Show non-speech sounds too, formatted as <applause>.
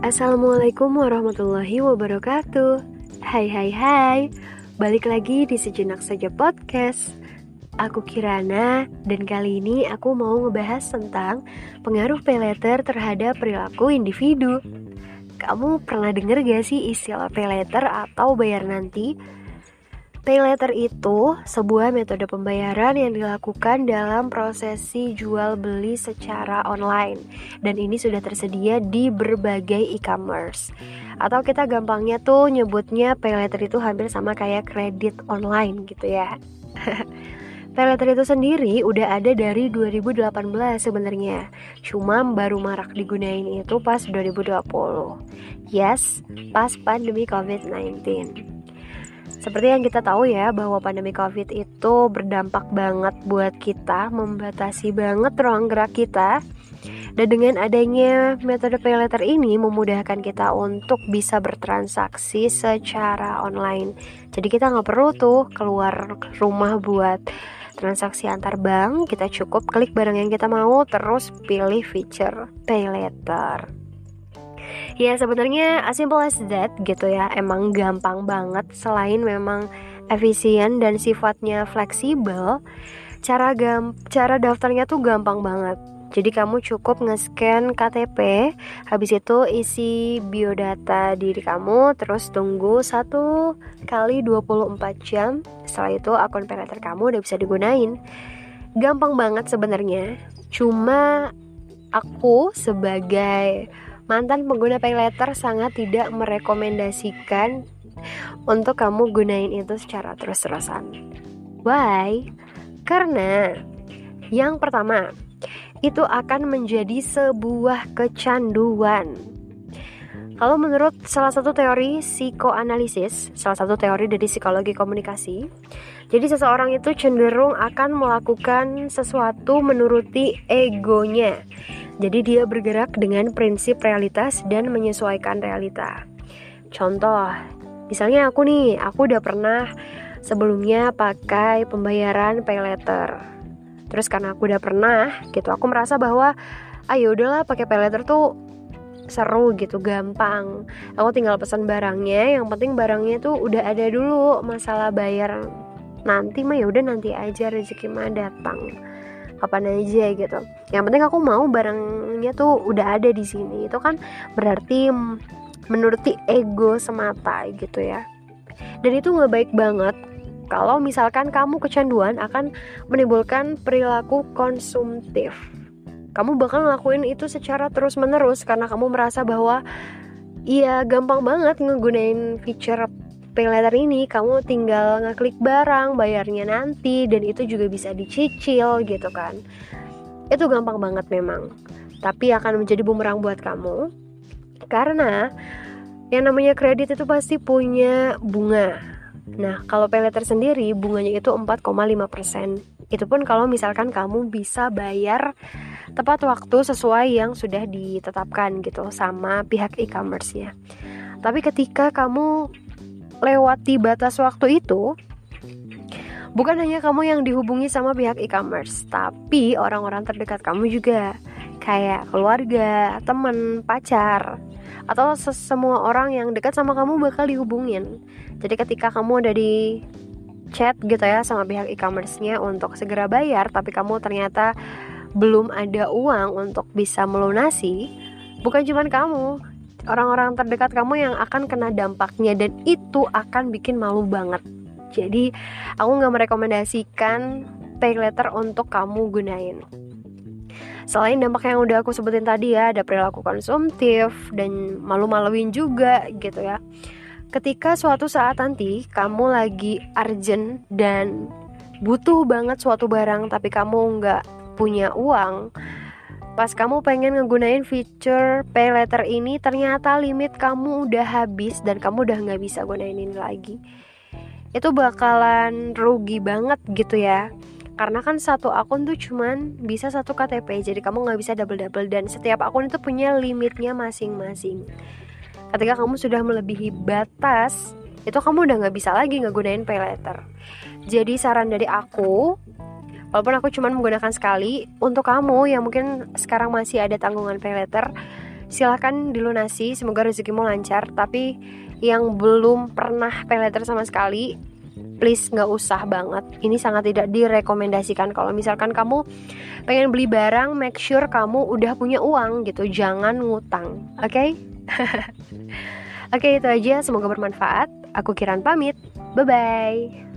Assalamualaikum warahmatullahi wabarakatuh. Hai hai hai. Balik lagi di Sejenak Saja Podcast. Aku Kirana Dan kali ini aku mau ngebahas tentang Pengaruh pay letter terhadap perilaku individu. Kamu pernah denger gak sih istilah pay letter atau bayar nanti? Pay letter itu sebuah metode pembayaran yang dilakukan dalam prosesi jual beli secara online dan ini sudah tersedia di berbagai e-commerce. Atau kita gampangnya tuh nyebutnya pay letter itu hampir sama kayak kredit online gitu ya. <laughs> pay letter itu sendiri udah ada dari 2018 sebenarnya. Cuma baru marak digunain itu pas 2020. Yes, pas pandemi COVID-19. Seperti yang kita tahu ya bahwa pandemi Covid itu berdampak banget buat kita, membatasi banget ruang gerak kita. Dan dengan adanya metode pay letter ini memudahkan kita untuk bisa bertransaksi secara online. Jadi kita nggak perlu tuh keluar rumah buat transaksi antar bank. Kita cukup klik barang yang kita mau, terus pilih feature pay letter. Ya sebenarnya as simple as that gitu ya. Emang gampang banget Selain memang efisien dan sifatnya fleksibel Cara gam cara daftarnya tuh gampang banget. Jadi kamu cukup nge-scan KTP Habis itu isi biodata diri kamu Terus tunggu satu kali 24 jam. Setelah itu akun paylater kamu udah bisa digunain. Gampang banget sebenarnya. Cuma aku sebagai mantan pengguna pay letter sangat tidak merekomendasikan untuk kamu gunain itu secara terus-terusan. Why? Karena yang pertama, itu akan menjadi sebuah kecanduan. Kalau menurut salah satu teori psikoanalisis, salah satu teori dari psikologi komunikasi, jadi seseorang itu cenderung akan melakukan sesuatu menuruti egonya. Jadi dia bergerak dengan prinsip realitas dan menyesuaikan realita. Contoh, misalnya aku nih, aku udah pernah sebelumnya pakai pembayaran pay letter. Terus karena aku udah pernah gitu, aku merasa bahwa ayo ah, ya udahlah pakai pay letter tuh seru gitu, gampang. Aku tinggal pesan barangnya, yang penting barangnya tuh udah ada dulu. Masalah bayar nanti mah ya udah nanti aja rezeki mah datang kapan aja gitu. Yang penting aku mau barangnya tuh udah ada di sini. Itu kan berarti menuruti ego semata gitu ya. Dan itu nggak baik banget. Kalau misalkan kamu kecanduan akan menimbulkan perilaku konsumtif. Kamu bakal ngelakuin itu secara terus menerus karena kamu merasa bahwa iya gampang banget ngegunain feature pay letter ini kamu tinggal ngeklik barang bayarnya nanti dan itu juga bisa dicicil gitu kan. Itu gampang banget memang tapi akan menjadi bumerang buat kamu. Karena yang namanya kredit itu pasti punya bunga. Nah kalau pay letter sendiri bunganya itu 4,5% itu pun kalau misalkan kamu bisa bayar tepat waktu sesuai yang sudah ditetapkan gitu sama pihak e-commerce ya tapi ketika kamu lewati batas waktu itu bukan hanya kamu yang dihubungi sama pihak e-commerce, tapi orang-orang terdekat kamu juga kayak keluarga, temen, pacar, atau semua orang yang dekat sama kamu bakal dihubungin. Jadi ketika kamu udah di chat gitu ya sama pihak e-commerce-nya untuk segera bayar, tapi kamu ternyata belum ada uang untuk bisa melunasi, bukan cuma kamu, orang-orang terdekat kamu yang akan kena dampaknya dan itu akan bikin malu banget jadi aku nggak merekomendasikan pay letter untuk kamu gunain Selain dampak yang udah aku sebutin tadi ya, ada perilaku konsumtif dan malu-maluin juga gitu ya. Ketika suatu saat nanti kamu lagi urgent dan butuh banget suatu barang tapi kamu nggak punya uang, Pas kamu pengen ngegunain fitur pay letter ini ternyata limit kamu udah habis dan kamu udah nggak bisa gunain ini lagi. Itu bakalan rugi banget gitu ya. Karena kan satu akun tuh cuman bisa satu KTP Jadi kamu nggak bisa double-double Dan setiap akun itu punya limitnya masing-masing Ketika kamu sudah melebihi batas Itu kamu udah nggak bisa lagi ngegunain pay letter Jadi saran dari aku Walaupun aku cuma menggunakan sekali, untuk kamu yang mungkin sekarang masih ada tanggungan pay letter, silahkan dilunasi semoga rezekimu lancar. Tapi yang belum pernah pay letter sama sekali please nggak usah banget. Ini sangat tidak direkomendasikan. Kalau misalkan kamu pengen beli barang make sure kamu udah punya uang gitu. Jangan ngutang oke? Okay? <laughs> oke okay, itu aja. Semoga bermanfaat. Aku Kiran pamit. Bye bye